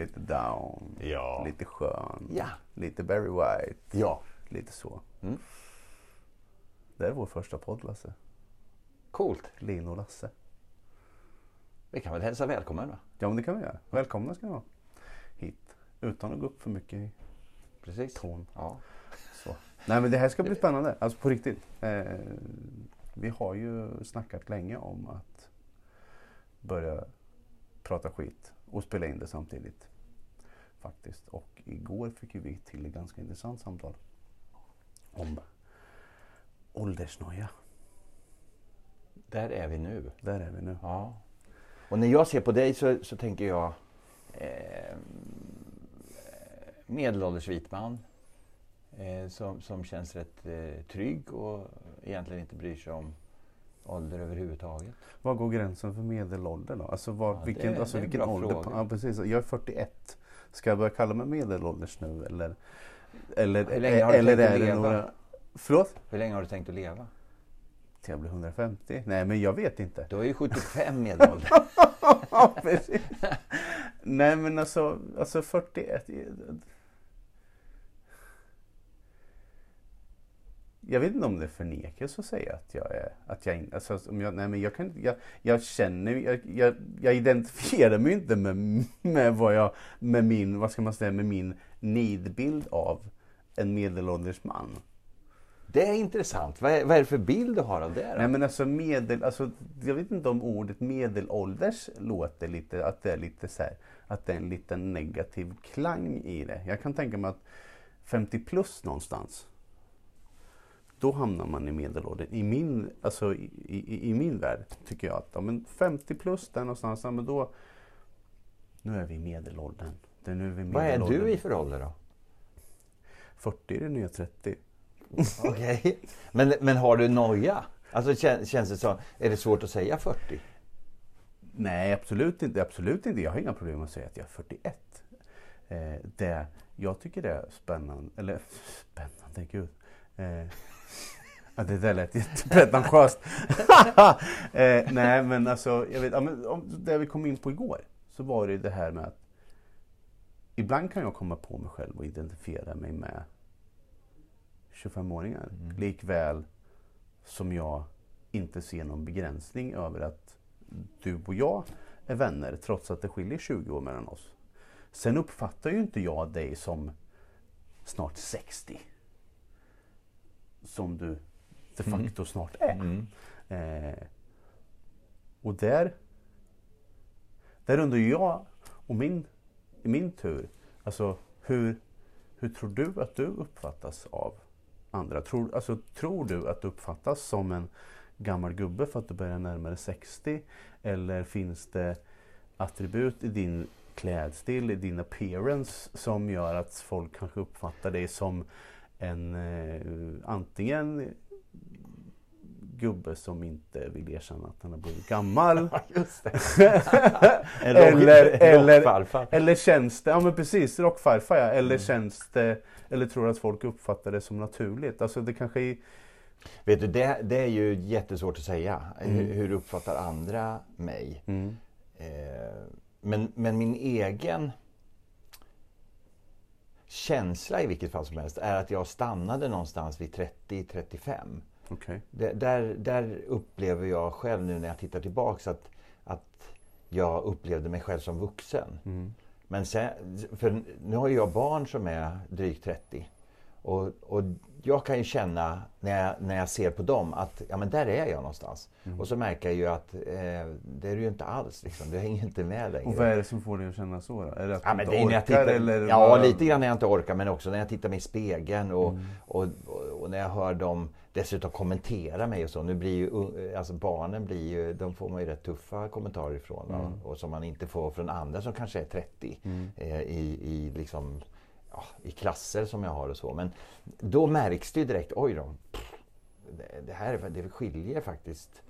lite down, Ja. lite skön, Ja. lite Barry White, Ja. lite så. Mm. Det är vår första podd Lasse. Coolt. Lin och Lasse. Vi kan väl hälsa välkommen va? Ja men det kan vi göra. Välkomna ska ni vara hit. Utan att gå upp för mycket i Precis. ton. Ja. Så. Nej men det här ska bli spännande. Alltså på riktigt. Eh, vi har ju snackat länge om att börja prata skit och spela in det samtidigt. Faktiskt. Och igår fick vi till ett ganska intressant samtal. Om åldersnoja. Där är vi nu. Där är vi nu. Ja. Och när jag ser på dig så, så tänker jag eh, medelålders vit man. Eh, som, som känns rätt eh, trygg och egentligen inte bryr sig om ålder överhuvudtaget. Var går gränsen för medelålder då? Alltså, var, Ja, vilken, det- alltså det vilken ålder? Ja, precis. Jag är 41. Ska jag börja kalla mig medelålders nu eller? Eller, Hur länge har du eller tänkt att leva? några... Förlåt? Hur länge har du tänkt att leva? Till jag blir 150? Nej men jag vet inte. Du är ju 75 medelålder. Ja, precis. Nej men alltså, alltså 41. Jag vet inte om det är förnekelse att säga att jag är, att jag inte, alltså, om jag, nej men jag kan jag, jag känner, jag, jag, jag identifierar mig inte med, med vad jag, med min, vad ska man säga, med min nidbild av en medelålders man. Det är intressant. Vad är, vad är det för bild du har av det? Då? Nej men alltså medel, alltså jag vet inte om ordet medelålders låter lite, att det är lite så här, att det är en liten negativ klang i det. Jag kan tänka mig att 50 plus någonstans, då hamnar man i medelåldern. I min, alltså i, i, i min värld tycker jag att ja, men 50 plus där någonstans, ja, men då, nu är vi i medelåldern. Det är nu vi Vad är du i för ålder då? 40 är det nya 30. Okej. Men, men har du noja? Alltså kän, känns det så, är det svårt att säga 40? Nej, absolut inte. Absolut inte. Jag har inga problem med att säga att jag är 41. Eh, det, jag tycker det är spännande. Eller spännande, gud. Eh, ja, det där lät jättepretentiöst. eh, nej, men alltså, jag vet, ja, men, om, det vi kom in på igår så var det det här med att ibland kan jag komma på mig själv och identifiera mig med 25-åringar. Likväl som jag inte ser någon begränsning över att du och jag är vänner trots att det skiljer 20 år mellan oss. Sen uppfattar ju inte jag dig som snart 60. Som du de facto snart är. Eh, och där, där undrar jag och min, i min tur, alltså hur, hur tror du att du uppfattas av andra? Tror, alltså, tror du att du uppfattas som en gammal gubbe för att du börjar närmare 60? Eller finns det attribut i din klädstil, i din appearance som gör att folk kanske uppfattar dig som en eh, antingen gubbe som inte vill erkänna att han har blivit gammal. Eller, eller, eller känns det, ja men precis, rockfarfar ja. Eller Mm. känns det, eller tror att folk uppfattar det som naturligt? Alltså det kanske är, Vet du, det, det är ju jättesvårt att säga. Mm. Hur, hur uppfattar andra mig? Eh, men, men min egen känsla i vilket fall som helst är att jag stannade någonstans vid 30-35. okej. Det- Där, där upplever jag själv nu när jag tittar tillbaks att, att jag upplevde mig själv som vuxen. Mm. Men sen, för nu har jag barn som är drygt 30. Och, och jag kan ju känna när jag, när jag ser på dem att ja, men där är jag någonstans. Mm. Och så märker jag ju att eh, det är du ju inte alls. Liksom. Du hänger inte med längre. Och vad är det som får dig att känna så då? Är det att Ja, du men inte det är när jag orkar tittar, eller? ja, vad- lite grann när jag inte orkar men också när jag tittar mig i spegeln och, Mm. och, och, och när jag hör dem dessutom kommentera mig och så. Nu blir ju, uh, alltså barnen blir ju, de får man ju rätt tuffa kommentarer ifrån? Mm. och som man inte får från andra som kanske är 30 Mm. eh, i, i, liksom, ja, i klasser som jag har och så. Men då märks det ju direkt, oj då, pff, det, här är- det skiljer faktiskt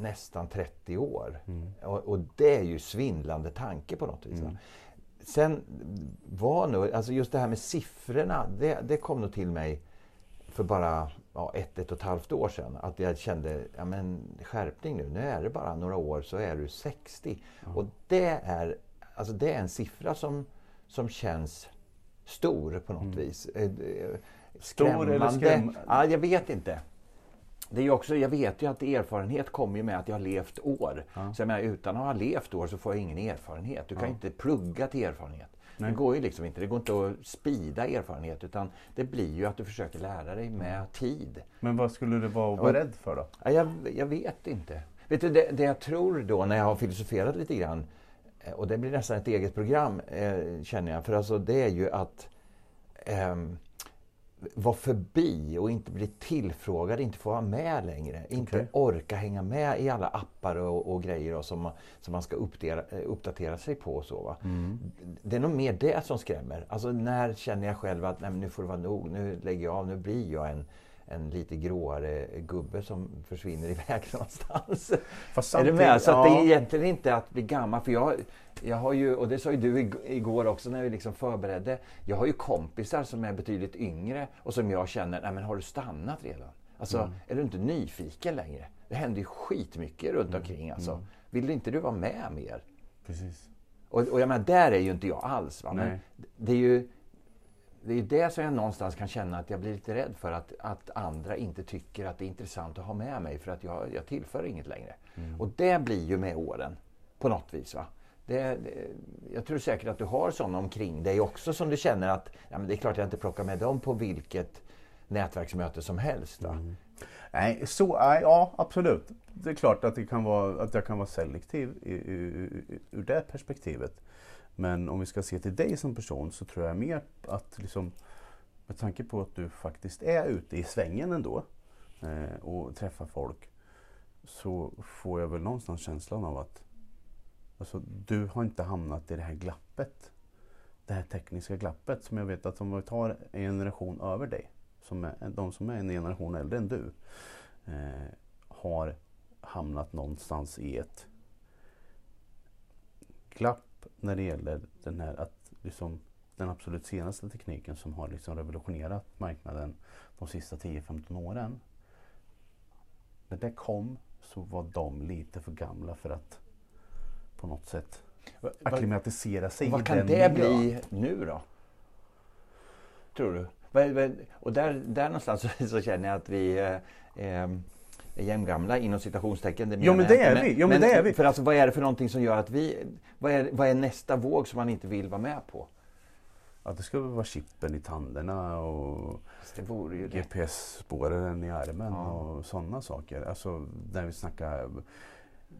nästan 30 år. Mm. Och, och det är ju svindlande tanke på något vis. Mm. Sen var nog, alltså just det här med siffrorna, det, det kom nog till mig för bara ja, ett, ett och ett halvt år sedan. Att jag kände, ja men skärpning nu, nu är det bara några år så är du 60. Och det är alltså det är en siffra som, som känns stor på något Mm. vis. Eh, eh, Stor eller skräm- Ja, jag vet inte. Det är också, jag vet ju att erfarenhet kommer ju med att jag har levt år. Ja. Så jag menar, utan att ha levt år så får jag ingen erfarenhet. Du kan Ja. inte plugga till erfarenhet. Nej. Det går ju liksom inte. Det går inte att spida erfarenhet utan det blir ju att du försöker lära dig med tid. Men vad skulle du vara, vara rädd för då? Ja, jag, jag vet inte. Vet du, det, det jag tror då när jag har filosoferat lite grann, och det blir nästan ett eget program eh, känner jag, för alltså det är ju att ehm, vara förbi och inte bli tillfrågad, inte få vara med längre. Inte Okej. orka hänga med i alla appar och, och grejer och som, som man ska uppdatera, eh, uppdatera sig på. Så? Mm. Det är nog mer det som skrämmer. Alltså när känner jag själv att nej, nu får det vara nog, nu lägger jag av, nu blir jag en, en lite gråare gubbe som försvinner iväg någonstans. Fast är du med? Så att det är ja. egentligen inte att bli gammal. För jag, jag har ju, och det sa ju du ig- igår också när vi liksom förberedde. Jag har ju kompisar som är betydligt yngre och som jag känner, nej men har du stannat redan? Alltså, Mm. är du inte nyfiken längre? Det händer ju skitmycket runt omkring alltså. Mm. Vill inte du vara med mer? Precis. Och, och jag menar, där är ju inte jag alls. Va? Men Nej. det är ju det är det som jag någonstans kan känna att jag blir lite rädd för. Att, att andra inte tycker att det är intressant att ha med mig för att jag, jag tillför inget längre. Mm. Och det blir ju med åren. På något vis. Va? Det, det, jag tror säkert att du har sådana omkring dig också som du känner att ja, men det är klart jag inte plockar med dem på vilket nätverksmöte som helst. Mm. Nej, så, ja absolut. Det är klart att, det kan vara, att jag kan vara selektiv i, i, i, ur det perspektivet. Men om vi ska se till dig som person så tror jag mer att liksom, med tanke på att du faktiskt är ute i svängen ändå eh, och träffar folk så får jag väl någonstans känslan av att alltså, du har inte hamnat i det här glappet. Det här tekniska glappet som jag vet att om vi tar en generation över dig, som är, de som är en generation äldre än du, eh, har hamnat någonstans i ett glapp när det gäller den här att liksom, den absolut senaste tekniken som har liksom revolutionerat marknaden de sista 10-15 åren. När det kom så var de lite för gamla för att på något sätt acklimatisera sig Vad kan det bli nu då? Tror du? Och där, där någonstans så, så känner jag att vi eh, eh, är jämngamla inom citationstecken. Det Jo, men det är vi. Jo, men det är vi. För alltså, vad är det för någonting som gör att vi... Vad är, vad är nästa våg som man inte vill vara med på? Ja, det ska väl vara chippen i tänderna och. GPS-spåraren i armen Ja. och sådana saker. Alltså när vi snackar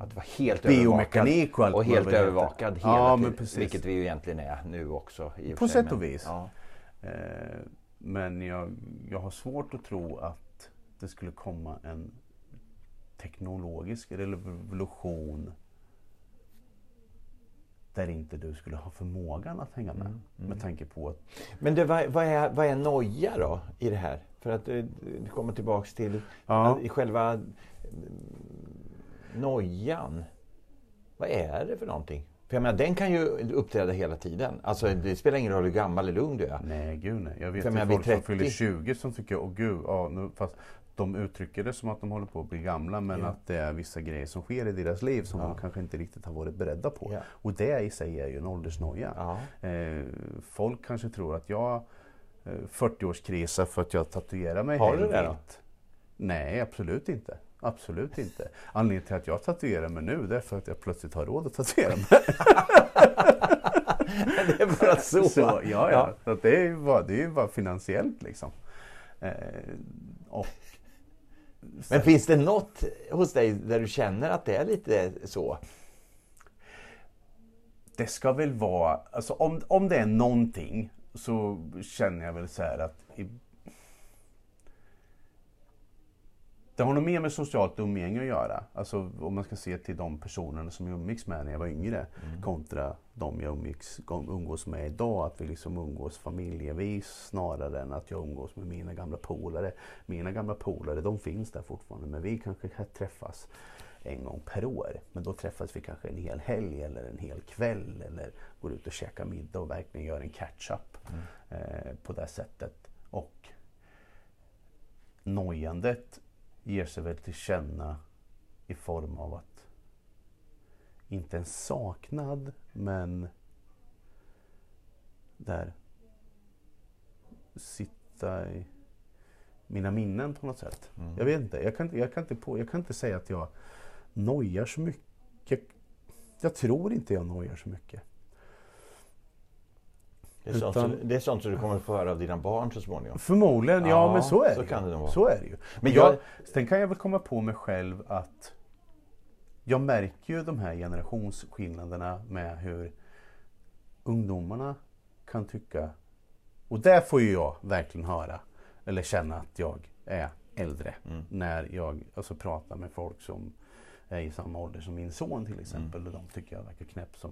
Att vara helt biomekanik och allt Och helt heter. övervakad hela Ja, men tiden. Vilket vi ju egentligen är nu också. På sätt och men- vis. Ja. Eh, men jag, jag har svårt att tro att det skulle komma en teknologisk revolution där inte du skulle ha förmågan att hänga med. Mm, mm. Med tanke på att Men du, vad, vad, är, vad är noja då i det här? För att eh, du kommer tillbaks till Ja. själva mm, nojan. Vad är det för någonting? För jag menar, den kan ju uppträda hela tiden. Alltså det spelar ingen roll hur gammal eller ung du är. Nej, gud nej. Jag vet ju folk vid som 30. fyller 20 som tycker, åh gud, ja, nu, fast de uttrycker det som att de håller på att bli gamla men Ja. att det är vissa grejer som sker i deras liv som Ja. de kanske inte riktigt har varit beredda på. Ja. Och det i sig är ju en åldersnoja. Ja. Eh, folk kanske tror att jag eh, 40-årskrisa för att jag tatuerar mig Har du det då? Nej, absolut inte. Absolut inte. Anledningen till att jag tatuerar mig nu det är för att jag plötsligt har råd att tatuera mig. det är bara så. Så, ja, ja. Ja. Så det är ju bara, det är ju bara finansiellt liksom. Eh, och Men finns det något hos dig där du känner att det är lite så? det ska väl vara, alltså om, om det är någonting så känner jag väl så här att i, det har nog mer med socialt umgänge att göra. Alltså om man ska se till de personerna som jag umgicks med när jag var yngre kontra de jag umgicks, umgås med idag. Att vi liksom umgås familjevis snarare än att jag umgås med mina gamla polare. Mina gamla polare de finns där fortfarande men vi kanske träffas en gång per år. Men då träffas vi kanske en hel helg eller en hel kväll eller går ut och käkar middag och verkligen gör en catch-up eh, på det sättet. Och nojandet ger sig väl till känna i form av att inte en saknad, men där sitta i mina minnen på något sätt. Mm. Jag vet inte. Jag kan, jag, kan inte på, jag kan inte säga att jag nojar så mycket. Jag tror inte jag nojar så mycket. Det är, sånt Utan- som, det är sånt som du kommer att få höra av dina barn så småningom. Förmodligen, ja, Ja, men så är så det kan det vara. Så är det ju. Men Men jag, jag- sen kan jag väl komma på mig själv att jag märker ju de här generationsskillnaderna med hur ungdomarna kan tycka. Och där får ju jag verkligen höra eller känna att jag är äldre. Mm. När jag alltså, pratar med folk som är i samma ålder som min son till exempel. Mm. Och de tycker jag verkar knäpp som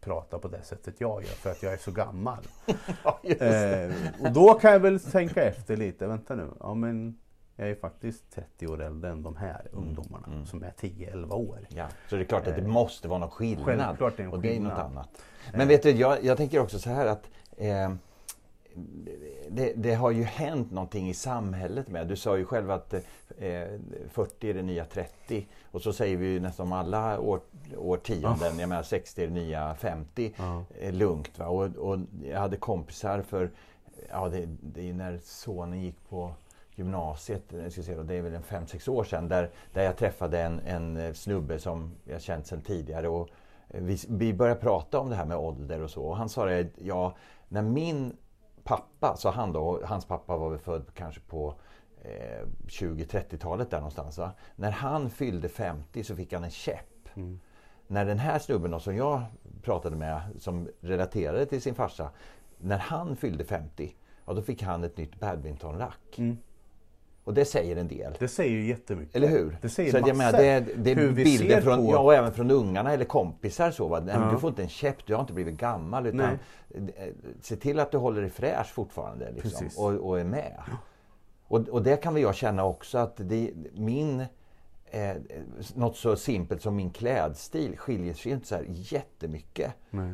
pratar på det sättet jag gör för att jag är så gammal. Ja. Eh, och då kan jag väl tänka efter lite. Vänta nu. Ja, men jag är faktiskt 30 år äldre än de här ungdomarna mm. som är 10-11 år. Ja, så det är klart att det måste vara någon skillnad. Självklart är det en och det är något skillnad. annat. Men vet du, jag, jag tänker också så här att eh, det, det har ju hänt någonting i samhället med. Du sa ju själv att eh, 40 är det nya 30. Och så säger vi ju nästan om alla år, årtionden. Jag menar 60 är det nya 50. Ja. Eh, lugnt. Va? Och, och jag hade kompisar för, ja det, det är när sonen gick på gymnasiet, jag ska se, det är väl en 5-6 år sedan, där, där jag träffade en, en eh, snubbe som jag känt sedan tidigare. Och eh, vi, vi började prata om det här med ålder och så. Och han sa det, ja, när min pappa, så han då, hans pappa var väl född kanske på eh, 20-30-talet där någonstans. Va? När han fyllde 50 så fick han en käpp. Mm. När den här snubben då, som jag pratade med, som relaterade till sin farsa, när han fyllde 50, ja, då fick han ett nytt badmintonrack. Mm. Och det säger en del. Det säger ju jättemycket. Eller hur? Det säger så att jag massor. menar, det, är- det är Hur bilder från, på- ja, och även från ungarna eller kompisar. Så, va? Nej, Ja. Du får inte en käpp, du har inte blivit gammal. Utan Nej. eh, se till att du håller dig fräsch fortfarande. Liksom, och, och är med. Och, och det kan väl jag känna också att det, min eh, något så simpelt som min klädstil skiljer sig inte så här jättemycket Nej.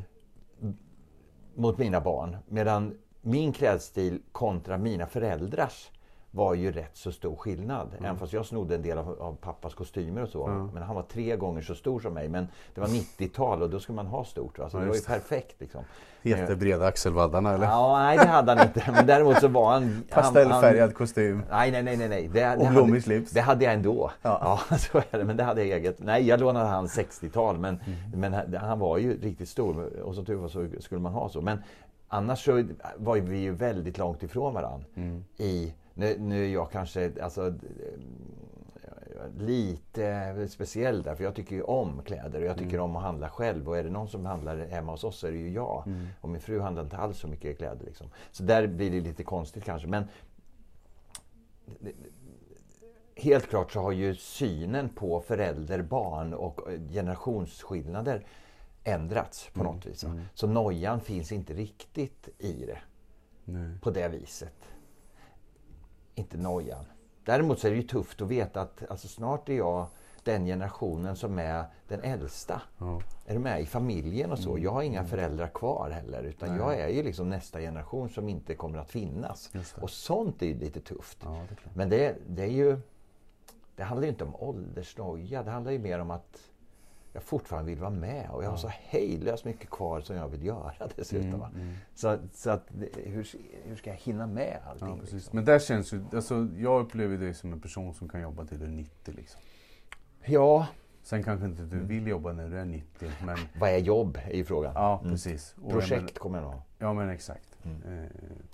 mot mina barn. Medan min klädstil kontra mina föräldrars var ju rätt så stor skillnad. Även fast jag snodde en del av, av pappas kostymer och så. Mm. Men han var tre gånger så stor som mig. Men det var 90-tal och då skulle man ha stort. Va? Så Ja, det var ju perfekt. Liksom. Jättebreda axelvaddarna eller? Ja, nej det hade han inte. Men däremot så var han... han- Pastellfärgad han- kostym. Nej, nej, nej, nej. nej. Det, det, Och blommig slips. det hade jag ändå. Ja. Ja. så är det. Men det hade jag eget. Nej, jag lånade hans 60-tal. Men, Mm. men han- han var ju riktigt stor. Och som tur var så skulle man ha så. Men annars så var vi ju väldigt långt ifrån varandra. Mm. I, nu, nu är jag kanske alltså, lite speciell där. För jag tycker ju om kläder. Och jag tycker Mm. om att handla själv. Och är det någon som handlar hemma hos oss så är det ju jag. Mm. Och min fru handlar inte alls så mycket kläder. Liksom. Så där blir det lite konstigt kanske. Men helt klart så har ju synen på förälder, barn och eh, generationsskillnader ändrats på Mm, något vis. mm. Så nojan finns inte riktigt i det Nej. på det viset. Inte nojan. Däremot så är det ju tufft att veta att alltså, snart är jag den generationen som är den äldsta. Ja. Är du med? I familjen och så. Mm. Jag har inga föräldrar kvar heller. Utan Nej. jag är ju liksom nästa generation som inte kommer att finnas. Och sånt är ju lite tufft. Ja, det. Men det, det är ju... Det handlar ju inte om åldersnoja. Det handlar ju mer om att jag fortfarande vill vara med. Och jag har så hejlöst mycket kvar som jag vill göra dessutom. Mm, mm. Så, så att, hur, hur ska jag hinna med allting? Ja, liksom? Men där känns ju, alltså, jag upplever dig som en person som kan jobba till du är 90 liksom. ja, Sen kanske inte Mm. du vill jobba när du är 90 men vad är jobb? är ju frågan. ja Mm. precis. Jag Projekt kommer jag nog. Ja men exakt. Mm.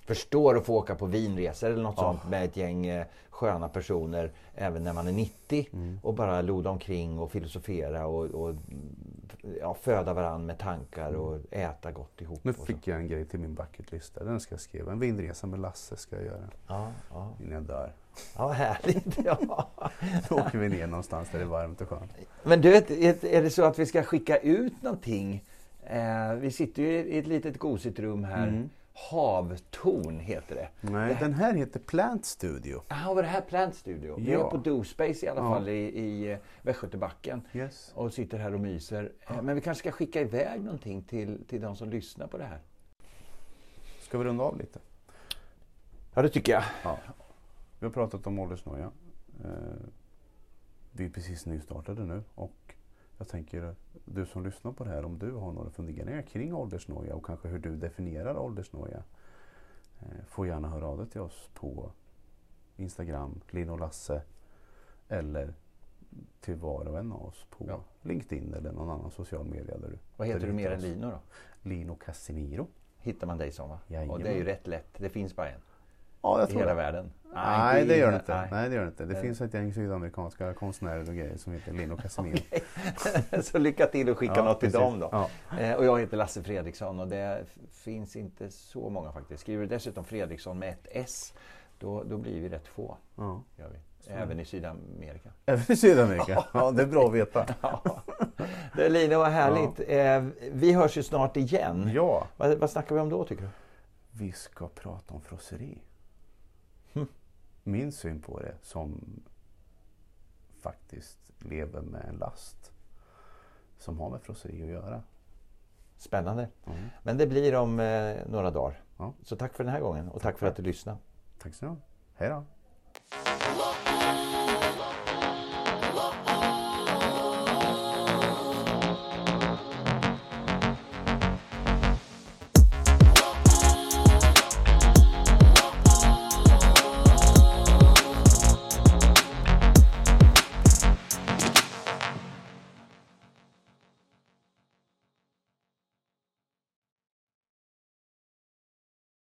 Förstår att få åka på vinresor eller något Ja. sånt med ett gäng eh, sköna personer även när man är 90 mm. och bara loda omkring och filosofera och, och ja, föda varandra med tankar och äta gott ihop. Nu fick jag en grej till min bucketlista. Den ska jag skriva. En vindresa med Lasse ska jag göra Ja, ja. innan jag dör. ja härligt. Ja. Då åker vi ner någonstans där det är varmt och skönt. Men du, är det så att vi ska skicka ut någonting? Eh, vi sitter ju i ett litet gosigt rum här. Mm. Havtorn heter det. Nej, den här heter Plant Studio. Jaha, var det här Plant Studio? Vi Ja. är på DoSpace i alla Ja. fall i, i eh, Västgötabacken. Yes. och sitter här och myser. Eh, Men vi kanske ska skicka iväg någonting till, till de som lyssnar på det här. Ska vi runda av lite? Ja, det tycker jag. Ja. Vi har pratat om åldersnoja. Eh, vi är precis nystartade nu och jag tänker, du som lyssnar på det här, om du har några funderingar kring åldersnoja och kanske hur du definierar åldersnoja. Eh, får gärna höra av dig till oss på Instagram, Linn och Lasse. Eller till var och en av oss på Ja. LinkedIn eller någon annan social media. Där du, Vad heter du mer än. Lino då? Lino Casimiro. Hittar man dig som va? Jajamän. Och det är ju rätt lätt. Det finns bara en Ja, jag i tror hela det. världen. Nej, det i- gör det inte. nej. Det gör det inte. Det Nej. finns ett gäng sydamerikanska konstnärer och grejer som heter Lino Casimiro. Så lycka till och skicka Ja, något till precis. dem då. Ja. Eh, och jag heter Lasse Fredriksson och det finns inte så många faktiskt. Skriver du dessutom Fredriksson med ett S, då, då blir vi rätt få. Ja. Gör vi. Även i Sydamerika. Även i Sydamerika? Ja, det är bra att veta. Ja. Det, Lina, vad härligt. Eh, vi hörs ju snart igen. Ja, Vad, vad snackar vi om då tycker du? vi ska prata om frosseri. Min syn på det som faktiskt lever med en last som har med frosseri att göra. Spännande. Mm. Men det blir om eh, några dagar. Ja. Så tack för den här gången och tack för att du lyssnade. Tack så mycket. Hej då.